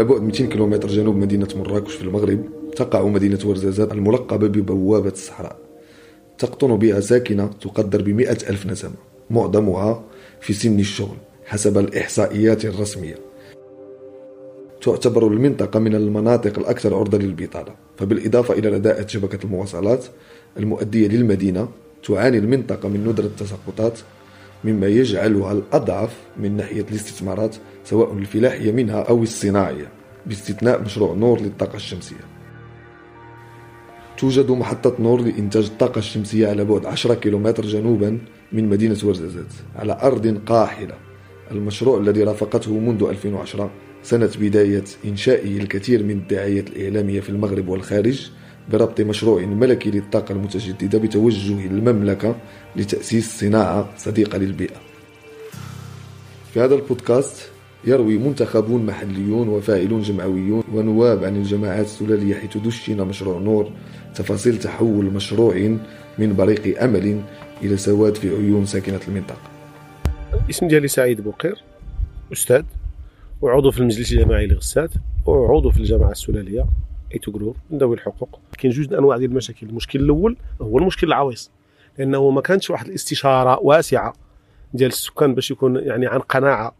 على بعد 200 كيلومتر جنوب مدينة مراكش في المغرب. تقع مدينة ورزازات الملقبة ببوابة الصحراء. تقطن بها ساكنة تقدر بمئة ألف نسمة. معظمها في سن الشغل حسب الإحصائيات الرسمية. تعتبر المنطقة من المناطق الأكثر عرضة للبطالة. فبالإضافة إلى رداءة شبكة المواصلات المؤدية للمدينة تعاني المنطقة من ندرة التساقطات مما يجعلها الأضعف من ناحية الاستثمارات سواء الفلاحية منها أو الصناعية باستثناء مشروع نور للطاقة الشمسية. توجد محطة نور لإنتاج الطاقة الشمسية على بعد 10 كيلومتر جنوبا من مدينة ورزازات على أرض قاحلة. المشروع الذي رافقته منذ 2010 سنة بداية إنشائه الكثير من الدعايات الإعلامية في المغرب والخارج بربط مشروع ملكي للطاقة المتجددة بتوجه المملكة لتأسيس صناعة صديقة للبيئة. في هذا البودكاست يروي منتخبون محليون وفاعلون جمعويون ونواب عن الجماعات السلالية حيث دشن مشروع نور تفاصيل تحول مشروع من بريق أمل إلى سواد في عيون ساكنة المنطقة. الاسم ديالي سعيد بوقير أستاذ وعضو في المجلس الجماعي لغسات وعضو في الجماعة السلالية أيت أوكرور من ذوي الحقوق. كاين جوج أنواع ديال المشاكل. المشكل الأول هو المشكل العويص لأنه ما كانتش واحد الاستشارة واسعة ديال السكان باش يكون يعني عن قناعة.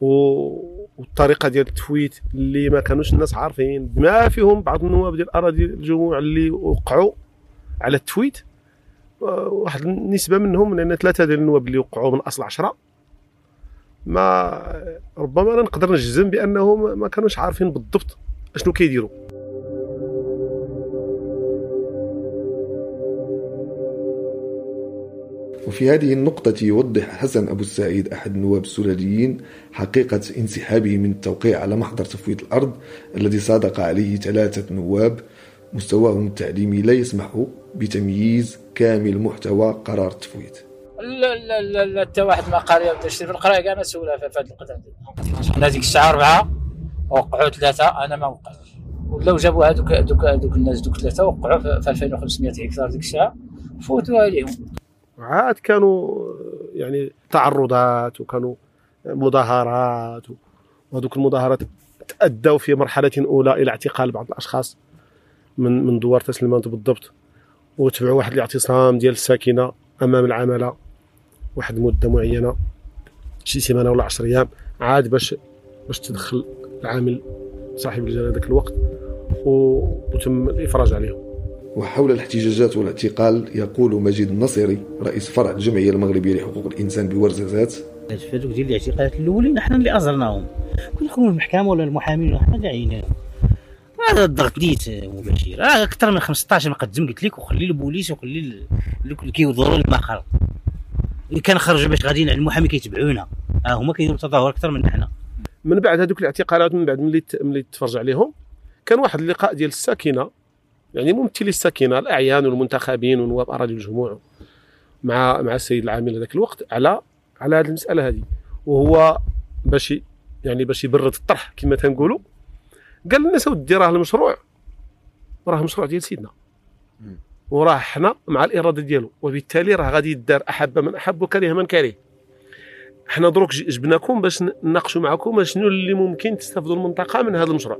والطريقة ديال التفويت اللي ما كانوش الناس عارفين. بما فيهم بعض النواب ديال أراضي الجموع اللي وقعوا على التفويت. واحد النسبة منهم لأن ثلاثة ديال النواب اللي وقعوا من أصل عشرة. ما ربما نقدر نجزم بأنهم ما كانوش عارفين بالضبط اشنو كيديروا؟ وفي هذه النقطة يوضح حسن أبو السعيد أحد النواب السلاليين حقيقة انسحابه من التوقيع على محضر تفويض الأرض الذي صادق عليه ثلاثة نواب. مستواهم التعليمي لا يسمح بتمييز كامل محتوى قرار التفويض. لا لا لا لا حتى واحد ما قال يا في القراية كاع سولها في هذه القضية ديك الساعة اربعه وقعوا ثلاثة أنا ما وقعتش ولاو جابوا هذوك هذوك هذوك الناس دوك ثلاثة وقعوا في 2500 هكتار ديك الساعة فوتوا عليهم. عاد كانوا يعني تعرضات وكانوا مظاهرات وهذوك المظاهرات تأدوا في مرحلة أولى إلى اعتقال بعض الأشخاص من من دوار تسليمات بالضبط وتبعوا واحد الاعتصام ديال الساكنة أمام العمالة واحد المدة معينة شي سيمانة ولا 10 أيام عاد باش باش تدخل العامل صاحب الجلاله ذاك الوقت وتم الإفراج عليهم وحول الاحتجاجات والاعتقال يقول مجيد النصيري رئيس فرع الجمعية المغربية لحقوق الإنسان بورزازات. هذوك ديال الاعتقالات الأولين إحنا اللي أزرناهم. كنا نكونوا المحكمة ولا المحامين إحنا اللي عيناهم هذا الضغط ديت مباشر راه أكثر من 15 مقدم قلت لك وخلي البوليس وخلي اللي كيوضروا المقر. اللي كان خرج باش غاديين على المحامي كيتبعونا. ها هما كيديروا تظاهر أكثر من حنا من بعد هذوك الاعتقالات من بعد ملي ملي تفرج عليهم كان واحد اللقاء ديال الساكنة يعني ممثلي الساكنة الأعيان والمنتخبين ونواب اراضي الجموع مع مع السيد العامل هذاك الوقت على على هذه المسألة هذه. وهو باش يعني باش يبرد الطرح كما تنقولوا. قال للناس اودي راه المشروع. راه مشروع ديال سيدنا. وراه حنا مع الإرادة ديالو. وبالتالي راه غادي يدار أحب من احب وكره من كره حنا دروك جبناكم باش نناقشوا معكم شنو اللي ممكن تستافدوا المنطقة من هذا المشروع.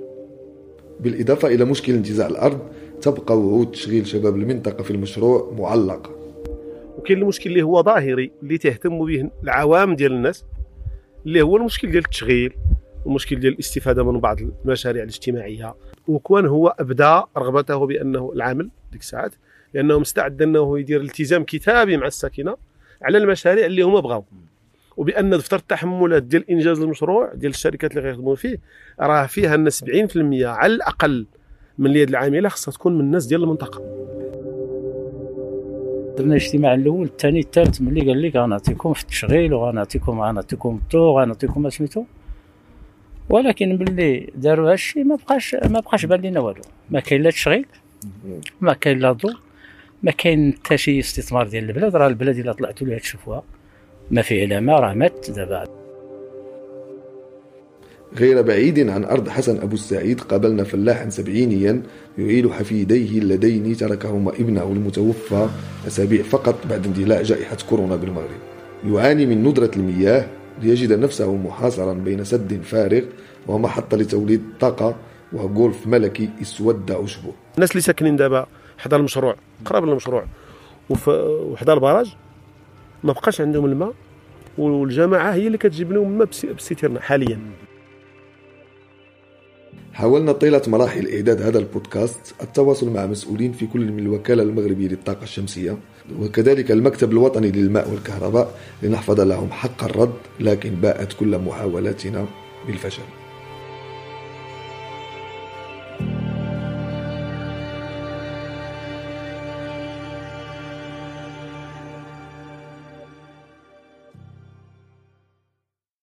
بالإضافة إلى مشكل انتزاع الأرض تبقى وعود تشغيل شباب المنطقة في المشروع معلقه وكاين المشكل اللي هو ظاهري اللي تهتم به العوام ديال الناس اللي هو المشكل ديال التشغيل ومشكل ديال الاستفادة من بعض المشاريع الاجتماعية. وكون هو ابدا رغبته بأنه العامل ديك الساعات لأنه مستعد أنه يدير التزام كتابي مع الساكنة على المشاريع اللي هما بغاو. وبأن دفتر التحملات ديال إنجاز المشروع ديال الشركات اللي غيخدموا فيه راه فيها أن 70% على الأقل من اليد العاملة خصها تكون من الناس ديال المنطقة. درنا الاجتماع الأول الثاني الثالث ملي قال لك غنعطيكم في التشغيل وغنعطيكم غنعطيكم الضو وغنعطيكم سميتو. ولكن باللي داروا هادشي ما بقاش ما بقاش بان لنا والو. ما كاين لا تشغيل ما كاين لا ضو ما كاين حتى شي استثمار ديال البلاد. راه البلاد إلا طلعتوا ليها تشوفوها. ما في علامه راه مات دابا. غير بعيد عن أرض حسن أبو السعيد قابلنا فلاحا سبعينيا يعيل حفيديه اللذين تركهما ابنه المتوفى أسابيع فقط بعد اندلاع جائحة كورونا بالمغرب. يعاني من ندرة المياه ليجد نفسه محاصرا بين سد فارغ ومحطة لتوليد طاقة وغولف ملكي اسود عشبه الناس اللي ساكنين دابا حدا المشروع؟ قراب للمشروع. وحدا البراج؟ ما بقاش عندهم الماء والجماعة هي اللي كتجيب لهم الماء بسيتيرنا حاليا. حاولنا طيلة مراحل إعداد هذا البودكاست التواصل مع مسؤولين في كل من الوكالة المغربية للطاقة الشمسية وكذلك المكتب الوطني للماء والكهرباء لنحفظ لهم حق الرد لكن باءت كل محاولاتنا بالفشل.